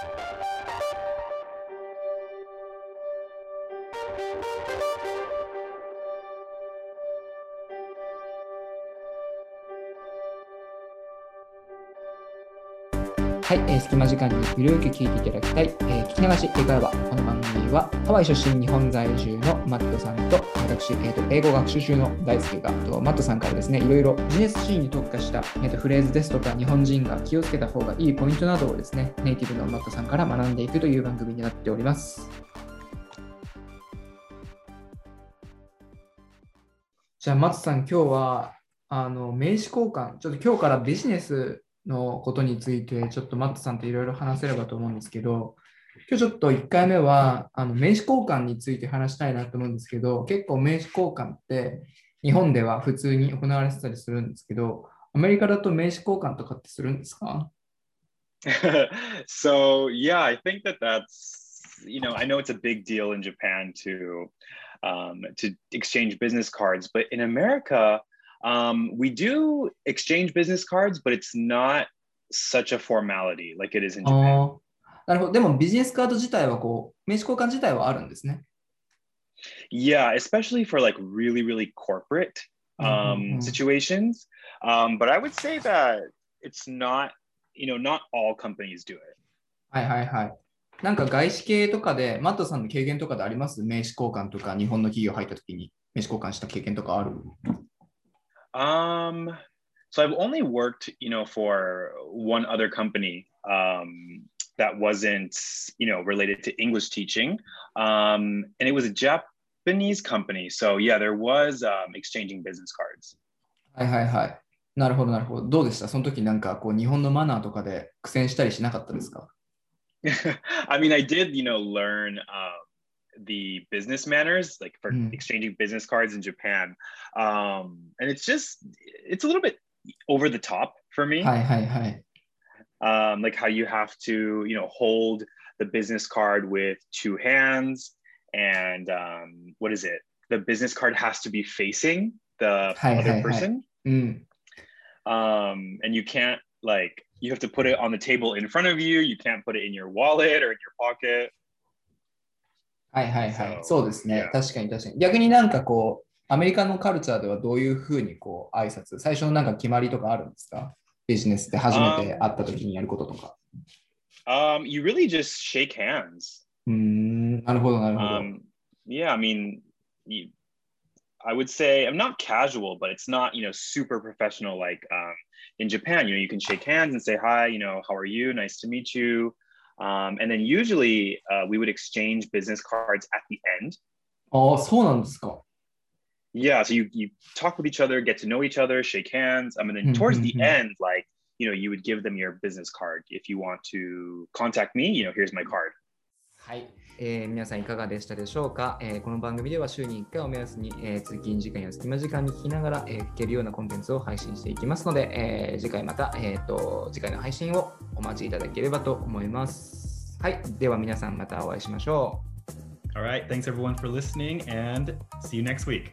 Thank you. はい、えー、隙間時間にゆるく聞いていただきたい、えー、聞き流し英会話。この番組はハワイ出身、日本在住のマットさんと私、えーと、英語学習中の大輔がとマットさんからですね、いろいろビジネスシーンに特化した、えーと、フレーズですとか、日本人が気をつけた方がいいポイントなどをですね、ネイティブのマットさんから学んでいくという番組になっております。じゃあ、マットさん、今日はあの名刺交換、ちょっと今日からビジネスのことについて、ちょっとマットさんといろいろ話せればと思うんですけど、今日ちょっと1回目はあの名刺交換について話したいなと思うんですけど、結構名刺交換って日本では普通に行われてたりするんですけど、アメリカだと名刺交換とかってするんですか？So yeah, I think that that's you know I know it's a big deal in Japan to um, to exchange business cards, but in America, Um, we do exchange business cards, but it's not such a formality like it is in Japan. なるほど。でもビジネスカード自体はこう、名刺交換自体はあるんですね。Yeah, especially for like really, really corporate um, mm-hmm. situations. Um, but I would say that it's not, you know, not all companies do it. はいはいはい。なんか外資系とかで、マットさんの経験とかであります名刺交換とか、日本の企業入った時に名刺交換した経験とかある Um, so I've only worked, you know, for one other company um, that wasn't, you know, related to English teaching, um, and it was a Japanese company. So yeah, there was um, exchanging business cards. はいはいはい。なるほどなるほど。どうでしたその時なんかこう日本のマナーとかで苦戦したりしなかったですか I mean, I did, you know, learn um, the business manners, like for mm. exchanging business cards in Japan. Um, and it's just, it's a little bit over the top for me. Hi, hi, hi. Um, like how you have to, you know, hold the business card with two hands, and um, what is it? The business card has to be facing the hi, other hi, person. Hi. Mm. Um, and you can't like you have to put it on the table in front of you. You can't put it in your wallet or in your pocket. はいはいはい。そうですね。確かに確かに。逆になんかこう、アメリカのカルチャーではどういうふうにこう挨拶、最初のなんか決まりとかあるんですかビジネスで初めて会った時にやることとか。Um, you really just shake hands. うん、なるほどなるほど。Um, yeah, I mean, you, I would say I'm not casual, but it's not, you know, super professional like um, in Japan. You know, you can shake hands and say, hi, you know, how are you? Nice to meet you. Um, and then usually uh, we would exchange business cards at the end. Oh, そうなんですか Yeah, so you, you talk with each other, get to know each other, shake hands. Um, and then towards the end, like, you know, you would give them your business card. If you want to contact me, you know, here's my card. はい。えー、皆さんいかがでしたでしょうか、えー、この番組では週に1回を目安に、えー、通勤時間や隙間時間に聞きながら、えー、聞けるようなコンテンツを配信していきますので、えー、次回また、えーと、次回の配信をお待ちいただければと思います。はい、では皆さんまたお会いしましょう。Alright, thanks everyone for listening and see you next week.